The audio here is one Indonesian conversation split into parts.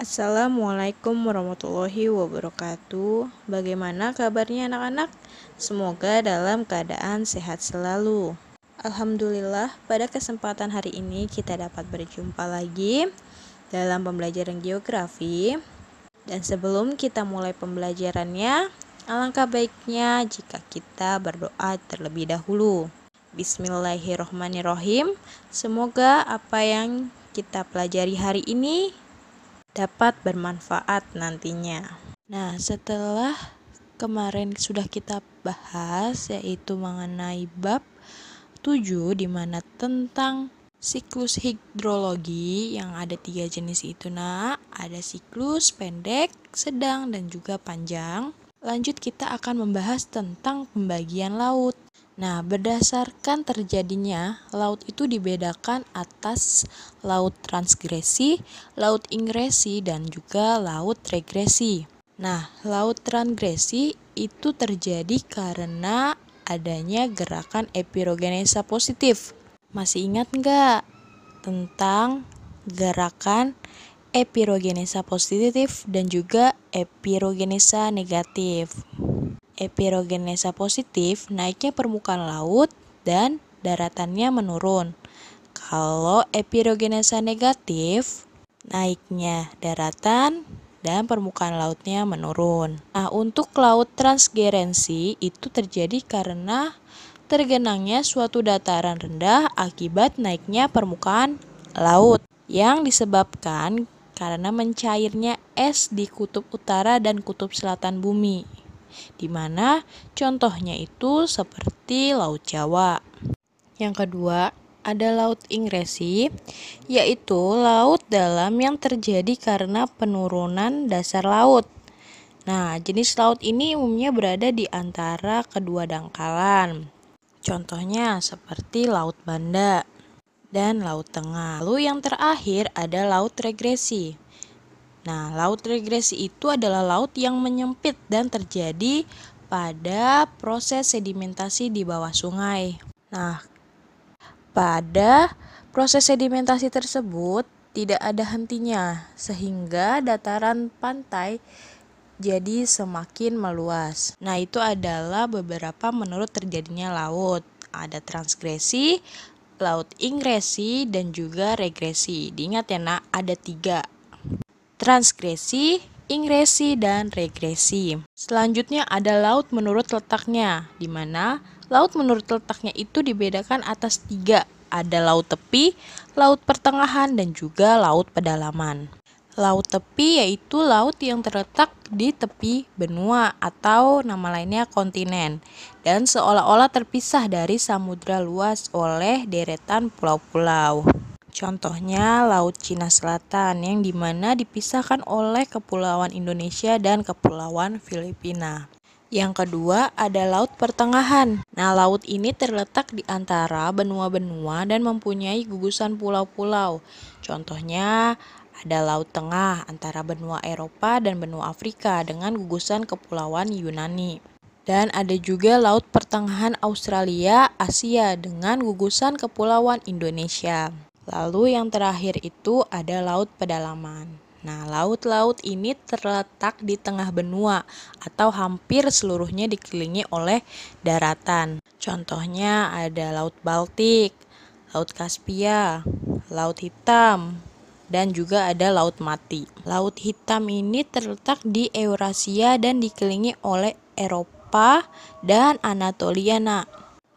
Assalamualaikum warahmatullahi wabarakatuh. Bagaimana kabarnya anak-anak? Semoga dalam keadaan sehat selalu. Alhamdulillah, pada kesempatan hari ini kita dapat berjumpa lagi dalam pembelajaran geografi. Dan sebelum kita mulai pembelajarannya, alangkah baiknya jika kita berdoa terlebih dahulu. Bismillahirrohmanirrohim. Semoga apa yang kita pelajari hari ini dapat bermanfaat nantinya. Nah, setelah kemarin sudah kita bahas yaitu mengenai bab 7 di mana tentang siklus hidrologi yang ada tiga jenis itu nak ada siklus pendek, sedang dan juga panjang. Lanjut kita akan membahas tentang pembagian laut. Nah, berdasarkan terjadinya, laut itu dibedakan atas laut transgresi, laut ingresi, dan juga laut regresi. Nah, laut transgresi itu terjadi karena adanya gerakan epirogenesa positif. Masih ingat nggak tentang gerakan epirogenesa positif dan juga epirogenesa negatif? epirogenesa positif, naiknya permukaan laut dan daratannya menurun. Kalau epirogenesa negatif, naiknya daratan dan permukaan lautnya menurun. Nah, untuk laut transgerensi itu terjadi karena tergenangnya suatu dataran rendah akibat naiknya permukaan laut yang disebabkan karena mencairnya es di kutub utara dan kutub selatan bumi di mana contohnya itu seperti Laut Jawa. Yang kedua, ada laut ingresi, yaitu laut dalam yang terjadi karena penurunan dasar laut. Nah, jenis laut ini umumnya berada di antara kedua dangkalan. Contohnya seperti Laut Banda dan Laut Tengah. Lalu yang terakhir ada laut regresi. Nah, laut regresi itu adalah laut yang menyempit dan terjadi pada proses sedimentasi di bawah sungai. Nah, pada proses sedimentasi tersebut tidak ada hentinya, sehingga dataran pantai jadi semakin meluas. Nah, itu adalah beberapa menurut terjadinya laut. Ada transgresi, laut ingresi, dan juga regresi. Diingat ya nak, ada tiga transgresi, ingresi, dan regresi. Selanjutnya ada laut menurut letaknya, di mana laut menurut letaknya itu dibedakan atas tiga. Ada laut tepi, laut pertengahan, dan juga laut pedalaman. Laut tepi yaitu laut yang terletak di tepi benua atau nama lainnya kontinen dan seolah-olah terpisah dari samudra luas oleh deretan pulau-pulau. Contohnya Laut Cina Selatan yang di mana dipisahkan oleh Kepulauan Indonesia dan Kepulauan Filipina. Yang kedua ada Laut Pertengahan. Nah, laut ini terletak di antara benua-benua dan mempunyai gugusan pulau-pulau. Contohnya ada Laut Tengah antara benua Eropa dan benua Afrika dengan gugusan kepulauan Yunani. Dan ada juga Laut Pertengahan Australia, Asia dengan gugusan kepulauan Indonesia. Lalu yang terakhir itu ada laut pedalaman. Nah, laut-laut ini terletak di tengah benua atau hampir seluruhnya dikelilingi oleh daratan. Contohnya ada Laut Baltik, Laut Kaspia, Laut Hitam, dan juga ada Laut Mati. Laut Hitam ini terletak di Eurasia dan dikelilingi oleh Eropa dan Anatolia. Nah,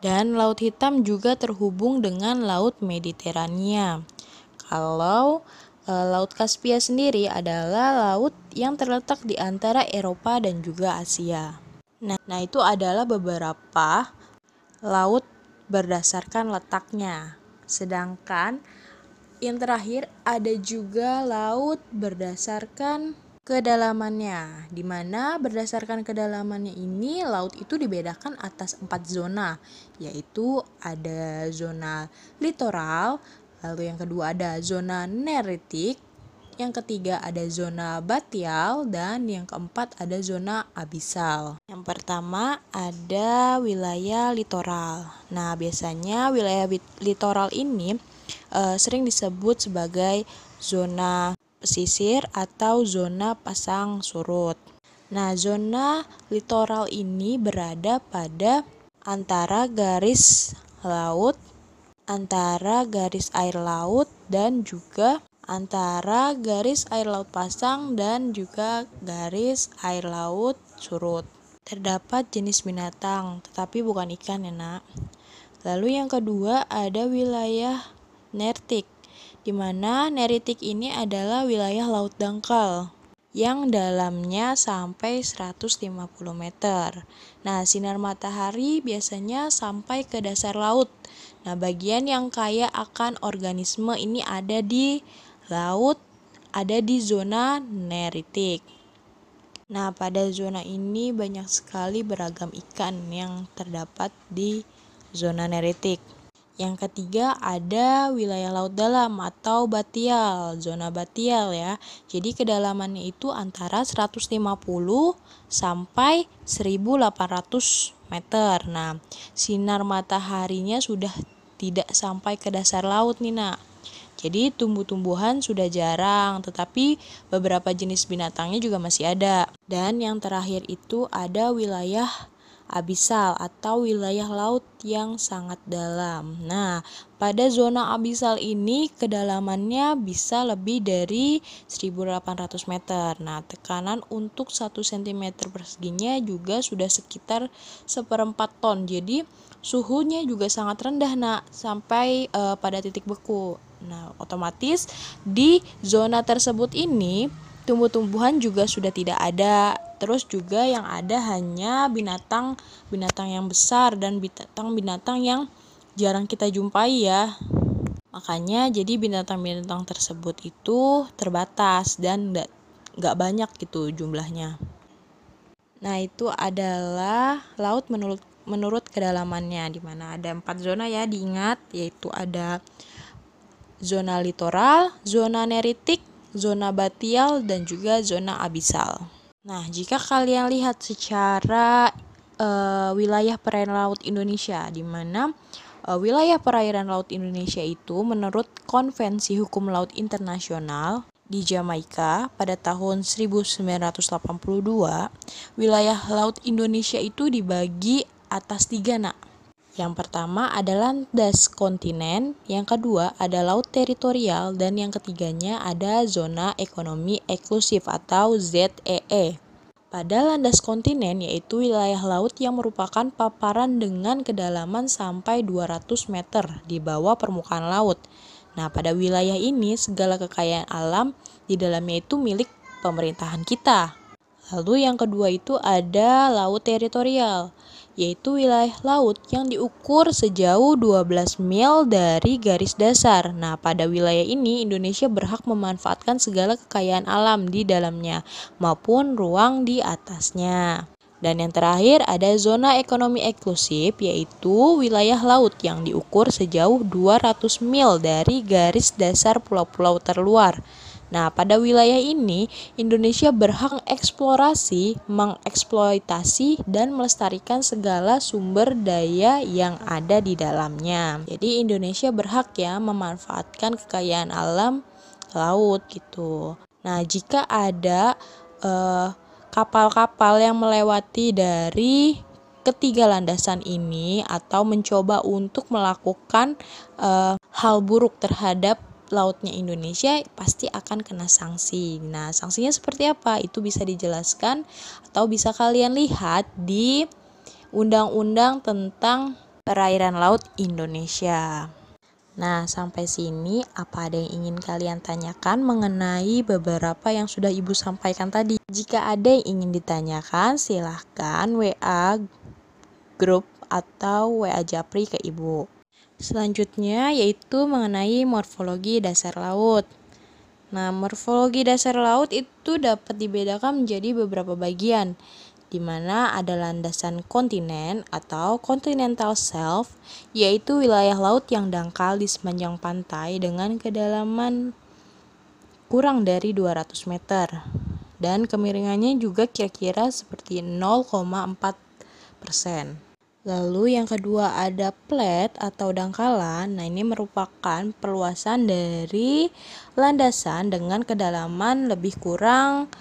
dan Laut Hitam juga terhubung dengan Laut Mediterania. Kalau e, Laut Kaspia sendiri adalah laut yang terletak di antara Eropa dan juga Asia. Nah, nah itu adalah beberapa laut berdasarkan letaknya. Sedangkan yang terakhir ada juga laut berdasarkan kedalamannya, di mana berdasarkan kedalamannya ini laut itu dibedakan atas empat zona, yaitu ada zona litoral, lalu yang kedua ada zona neritik, yang ketiga ada zona batial, dan yang keempat ada zona abisal. Yang pertama ada wilayah litoral. Nah, biasanya wilayah litoral ini e, sering disebut sebagai zona pesisir atau zona pasang surut. Nah, zona litoral ini berada pada antara garis laut, antara garis air laut, dan juga antara garis air laut pasang dan juga garis air laut surut. Terdapat jenis binatang, tetapi bukan ikan ya nak. Lalu yang kedua ada wilayah nertik, di mana neritik ini adalah wilayah laut dangkal yang dalamnya sampai 150 meter. Nah, sinar matahari biasanya sampai ke dasar laut. Nah, bagian yang kaya akan organisme ini ada di laut, ada di zona neritik. Nah, pada zona ini banyak sekali beragam ikan yang terdapat di zona neritik. Yang ketiga ada wilayah laut dalam atau batial, zona batial ya. Jadi kedalamannya itu antara 150 sampai 1800 meter. Nah, sinar mataharinya sudah tidak sampai ke dasar laut nih nak. Jadi tumbuh-tumbuhan sudah jarang, tetapi beberapa jenis binatangnya juga masih ada. Dan yang terakhir itu ada wilayah abisal atau wilayah laut yang sangat dalam. Nah, pada zona abisal ini kedalamannya bisa lebih dari 1800 meter. Nah, tekanan untuk 1 cm perseginya juga sudah sekitar seperempat ton. Jadi, suhunya juga sangat rendah, Nak, sampai uh, pada titik beku. Nah, otomatis di zona tersebut ini tumbuh-tumbuhan juga sudah tidak ada. Terus juga yang ada hanya binatang-binatang yang besar dan binatang-binatang yang jarang kita jumpai ya. Makanya jadi binatang-binatang tersebut itu terbatas dan nggak banyak gitu jumlahnya. Nah itu adalah laut menurut menurut kedalamannya di mana ada empat zona ya diingat yaitu ada zona litoral, zona neritik, zona batial, dan juga zona abisal. Nah, jika kalian lihat secara uh, wilayah perairan laut Indonesia, di mana uh, wilayah perairan laut Indonesia itu menurut Konvensi Hukum Laut Internasional di Jamaika pada tahun 1982, wilayah laut Indonesia itu dibagi atas tiga nak yang pertama adalah landas kontinen, yang kedua ada laut teritorial, dan yang ketiganya ada zona ekonomi eksklusif atau ZEE. E. Pada landas kontinen yaitu wilayah laut yang merupakan paparan dengan kedalaman sampai 200 meter di bawah permukaan laut. Nah, pada wilayah ini segala kekayaan alam di dalamnya itu milik pemerintahan kita. Lalu yang kedua itu ada laut teritorial yaitu wilayah laut yang diukur sejauh 12 mil dari garis dasar. Nah, pada wilayah ini Indonesia berhak memanfaatkan segala kekayaan alam di dalamnya maupun ruang di atasnya. Dan yang terakhir ada zona ekonomi eksklusif yaitu wilayah laut yang diukur sejauh 200 mil dari garis dasar pulau-pulau terluar. Nah, pada wilayah ini Indonesia berhak eksplorasi, mengeksploitasi dan melestarikan segala sumber daya yang ada di dalamnya. Jadi Indonesia berhak ya memanfaatkan kekayaan alam laut gitu. Nah, jika ada eh, kapal-kapal yang melewati dari ketiga landasan ini atau mencoba untuk melakukan uh, hal buruk terhadap lautnya Indonesia pasti akan kena sanksi. Nah, sanksinya seperti apa? Itu bisa dijelaskan atau bisa kalian lihat di Undang-Undang tentang Perairan Laut Indonesia. Nah, sampai sini apa ada yang ingin kalian tanyakan mengenai beberapa yang sudah Ibu sampaikan tadi? Jika ada yang ingin ditanyakan, silahkan WA grup atau WA Japri ke Ibu. Selanjutnya yaitu mengenai morfologi dasar laut. Nah, morfologi dasar laut itu dapat dibedakan menjadi beberapa bagian, di mana ada landasan kontinen atau continental shelf, yaitu wilayah laut yang dangkal di sepanjang pantai dengan kedalaman kurang dari 200 meter. Dan kemiringannya juga kira-kira seperti 0,4 persen. Lalu yang kedua ada plate atau dangkalan. Nah, ini merupakan perluasan dari landasan dengan kedalaman lebih kurang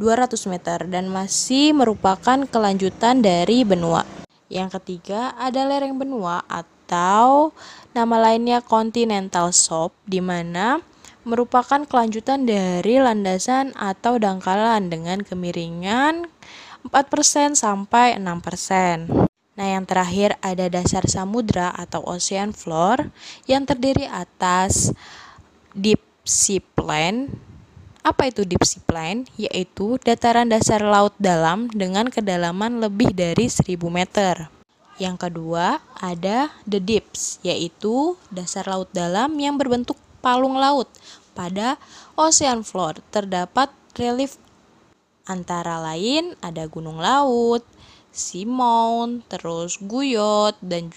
200 meter dan masih merupakan kelanjutan dari benua. Yang ketiga ada lereng benua atau nama lainnya continental slope di mana merupakan kelanjutan dari landasan atau dangkalan dengan kemiringan 4% sampai 6%. Nah, yang terakhir ada dasar samudra atau ocean floor yang terdiri atas deep sea plain. Apa itu deep sea plain? Yaitu dataran dasar laut dalam dengan kedalaman lebih dari 1000 meter. Yang kedua, ada the deeps, yaitu dasar laut dalam yang berbentuk palung laut. Pada ocean floor terdapat relief antara lain ada gunung laut, Simon, terus Guyot dan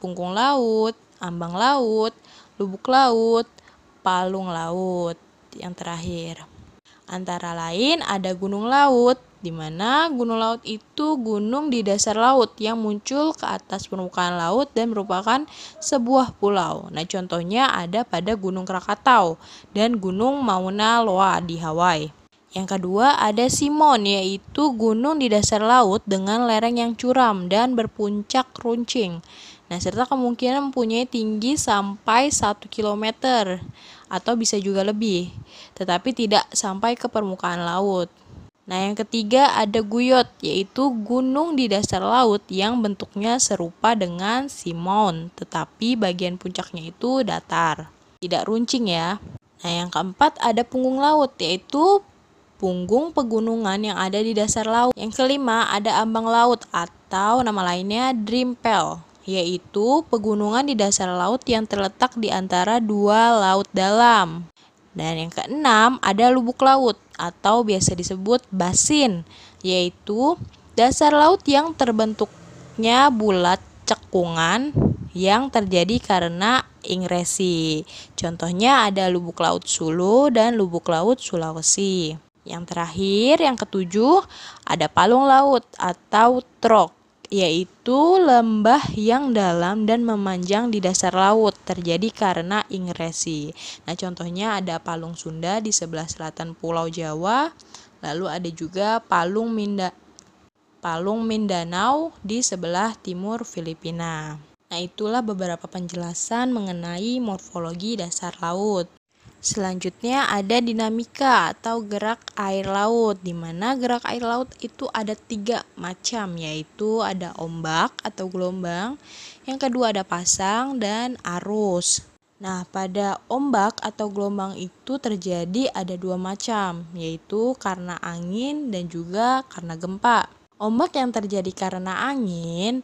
Punggung Laut, Ambang Laut, Lubuk Laut, Palung Laut yang terakhir. Antara lain ada gunung laut, di mana gunung laut itu gunung di dasar laut yang muncul ke atas permukaan laut dan merupakan sebuah pulau. Nah, contohnya ada pada Gunung Krakatau dan Gunung Mauna Loa di Hawaii. Yang kedua ada Simon yaitu gunung di dasar laut dengan lereng yang curam dan berpuncak runcing. Nah, serta kemungkinan mempunyai tinggi sampai 1 km atau bisa juga lebih, tetapi tidak sampai ke permukaan laut. Nah, yang ketiga ada Guyot, yaitu gunung di dasar laut yang bentuknya serupa dengan Simon, tetapi bagian puncaknya itu datar, tidak runcing ya. Nah, yang keempat ada punggung laut, yaitu punggung pegunungan yang ada di dasar laut. Yang kelima, ada ambang laut atau nama lainnya Drimpel, yaitu pegunungan di dasar laut yang terletak di antara dua laut dalam. Dan yang keenam, ada lubuk laut atau biasa disebut basin, yaitu dasar laut yang terbentuknya bulat cekungan yang terjadi karena ingresi. Contohnya ada lubuk laut Sulu dan lubuk laut Sulawesi. Yang terakhir, yang ketujuh, ada palung laut atau trok, yaitu lembah yang dalam dan memanjang di dasar laut terjadi karena ingresi. Nah, contohnya ada palung Sunda di sebelah selatan Pulau Jawa, lalu ada juga palung Minda Palung Mindanao di sebelah timur Filipina. Nah, itulah beberapa penjelasan mengenai morfologi dasar laut. Selanjutnya ada dinamika atau gerak air laut, di mana gerak air laut itu ada tiga macam, yaitu ada ombak atau gelombang, yang kedua ada pasang dan arus. Nah, pada ombak atau gelombang itu terjadi ada dua macam, yaitu karena angin dan juga karena gempa. Ombak yang terjadi karena angin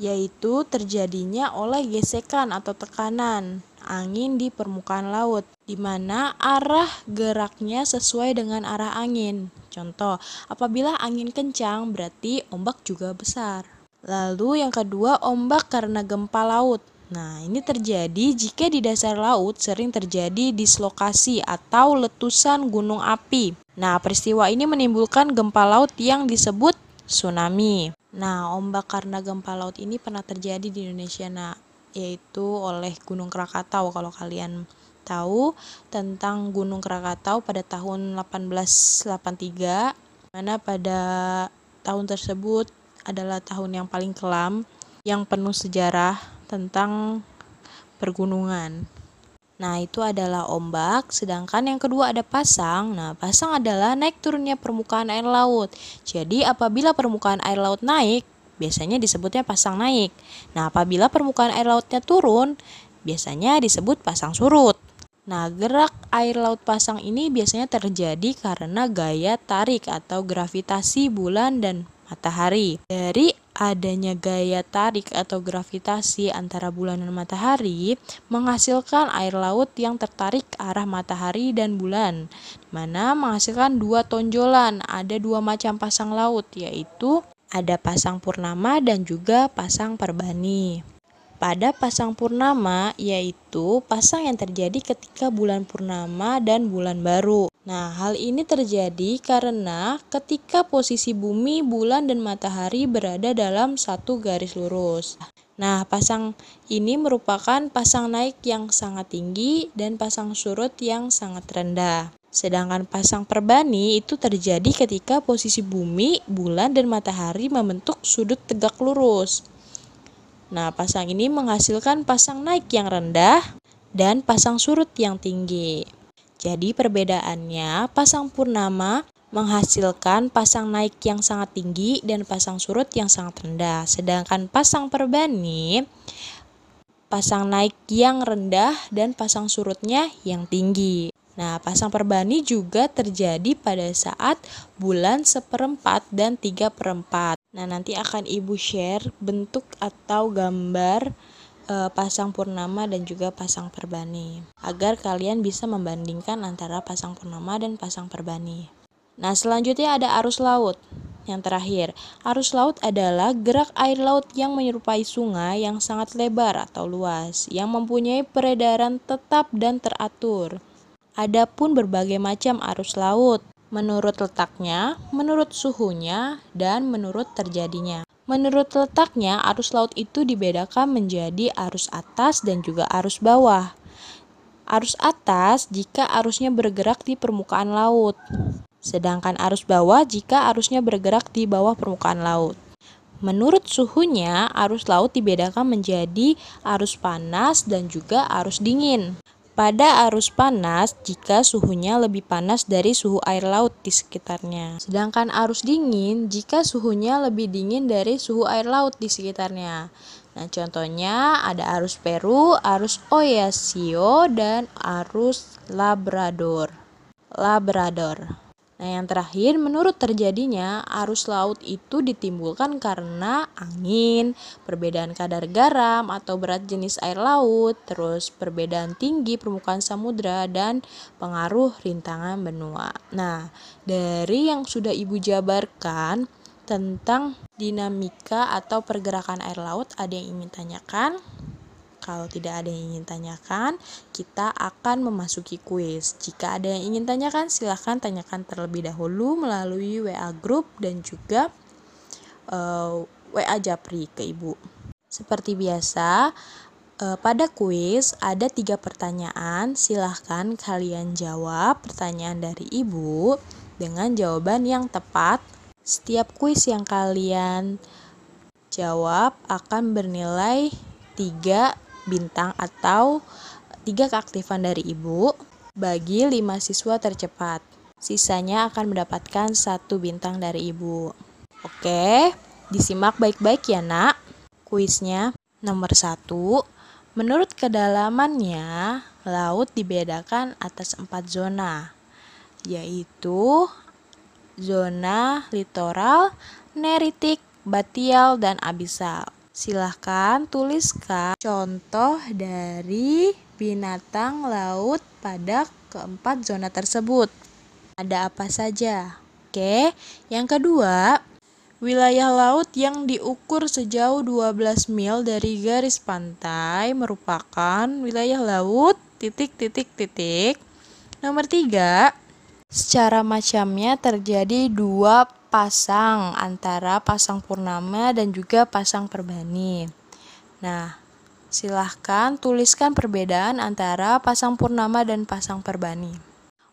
yaitu terjadinya oleh gesekan atau tekanan angin di permukaan laut, di mana arah geraknya sesuai dengan arah angin. Contoh, apabila angin kencang berarti ombak juga besar. Lalu yang kedua, ombak karena gempa laut. Nah, ini terjadi jika di dasar laut sering terjadi dislokasi atau letusan gunung api. Nah, peristiwa ini menimbulkan gempa laut yang disebut tsunami. Nah, ombak karena gempa laut ini pernah terjadi di Indonesia. Nah, yaitu oleh Gunung Krakatau kalau kalian tahu tentang Gunung Krakatau pada tahun 1883 mana pada tahun tersebut adalah tahun yang paling kelam yang penuh sejarah tentang pergunungan. Nah, itu adalah ombak, sedangkan yang kedua ada pasang. Nah, pasang adalah naik turunnya permukaan air laut. Jadi, apabila permukaan air laut naik, biasanya disebutnya pasang naik. Nah, apabila permukaan air lautnya turun, biasanya disebut pasang surut. Nah, gerak air laut pasang ini biasanya terjadi karena gaya tarik atau gravitasi bulan dan matahari. Dari adanya gaya tarik atau gravitasi antara bulan dan matahari menghasilkan air laut yang tertarik ke arah matahari dan bulan, mana menghasilkan dua tonjolan. Ada dua macam pasang laut, yaitu ada pasang purnama dan juga pasang perbani. Pada pasang purnama yaitu pasang yang terjadi ketika bulan purnama dan bulan baru. Nah, hal ini terjadi karena ketika posisi bumi, bulan, dan matahari berada dalam satu garis lurus. Nah, pasang ini merupakan pasang naik yang sangat tinggi dan pasang surut yang sangat rendah. Sedangkan pasang perbani itu terjadi ketika posisi bumi, bulan, dan matahari membentuk sudut tegak lurus. Nah, pasang ini menghasilkan pasang naik yang rendah dan pasang surut yang tinggi. Jadi perbedaannya, pasang purnama menghasilkan pasang naik yang sangat tinggi dan pasang surut yang sangat rendah. Sedangkan pasang perbani pasang naik yang rendah dan pasang surutnya yang tinggi. Nah, pasang perbani juga terjadi pada saat bulan seperempat dan tiga perempat. Nah, nanti akan Ibu share bentuk atau gambar e, pasang purnama dan juga pasang perbani agar kalian bisa membandingkan antara pasang purnama dan pasang perbani. Nah, selanjutnya ada arus laut. Yang terakhir, arus laut adalah gerak air laut yang menyerupai sungai yang sangat lebar atau luas, yang mempunyai peredaran tetap dan teratur. Adapun berbagai macam arus laut, menurut letaknya, menurut suhunya, dan menurut terjadinya. Menurut letaknya, arus laut itu dibedakan menjadi arus atas dan juga arus bawah. Arus atas jika arusnya bergerak di permukaan laut, sedangkan arus bawah jika arusnya bergerak di bawah permukaan laut. Menurut suhunya, arus laut dibedakan menjadi arus panas dan juga arus dingin. Pada arus panas, jika suhunya lebih panas dari suhu air laut di sekitarnya. Sedangkan arus dingin, jika suhunya lebih dingin dari suhu air laut di sekitarnya. Nah, contohnya ada arus Peru, arus Oyasio, dan arus Labrador. Labrador. Nah, yang terakhir, menurut terjadinya arus laut itu ditimbulkan karena angin, perbedaan kadar garam atau berat jenis air laut, terus perbedaan tinggi permukaan samudra dan pengaruh rintangan benua. Nah, dari yang sudah Ibu jabarkan tentang dinamika atau pergerakan air laut, ada yang ingin tanyakan? Kalau tidak ada yang ingin tanyakan, kita akan memasuki kuis. Jika ada yang ingin tanyakan, silahkan tanyakan terlebih dahulu melalui WA group dan juga uh, eh, WA Japri ke Ibu. Seperti biasa, uh, pada kuis ada tiga pertanyaan. Silahkan kalian jawab pertanyaan dari Ibu dengan jawaban yang tepat. Setiap kuis yang kalian jawab akan bernilai 3 bintang atau tiga keaktifan dari ibu bagi lima siswa tercepat. Sisanya akan mendapatkan satu bintang dari ibu. Oke, disimak baik-baik ya nak. Kuisnya nomor satu. Menurut kedalamannya, laut dibedakan atas empat zona, yaitu zona litoral, neritik, batial, dan abisal. Silahkan tuliskan contoh dari binatang laut pada keempat zona tersebut. Ada apa saja? Oke, yang kedua, wilayah laut yang diukur sejauh 12 mil dari garis pantai merupakan wilayah laut titik titik titik. Nomor tiga, secara macamnya terjadi dua pasang antara pasang purnama dan juga pasang perbani. Nah, silahkan tuliskan perbedaan antara pasang purnama dan pasang perbani.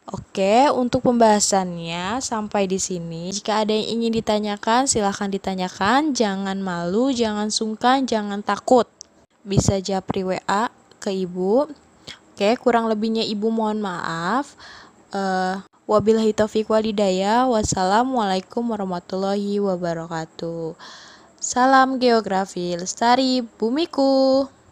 Oke, untuk pembahasannya sampai di sini. Jika ada yang ingin ditanyakan, silahkan ditanyakan. Jangan malu, jangan sungkan, jangan takut. Bisa japri WA ke ibu. Oke, kurang lebihnya ibu mohon maaf. Uh, Wabillahi taufiq walidaya. Wassalamualaikum warahmatullahi wabarakatuh. Salam geografi lestari bumiku.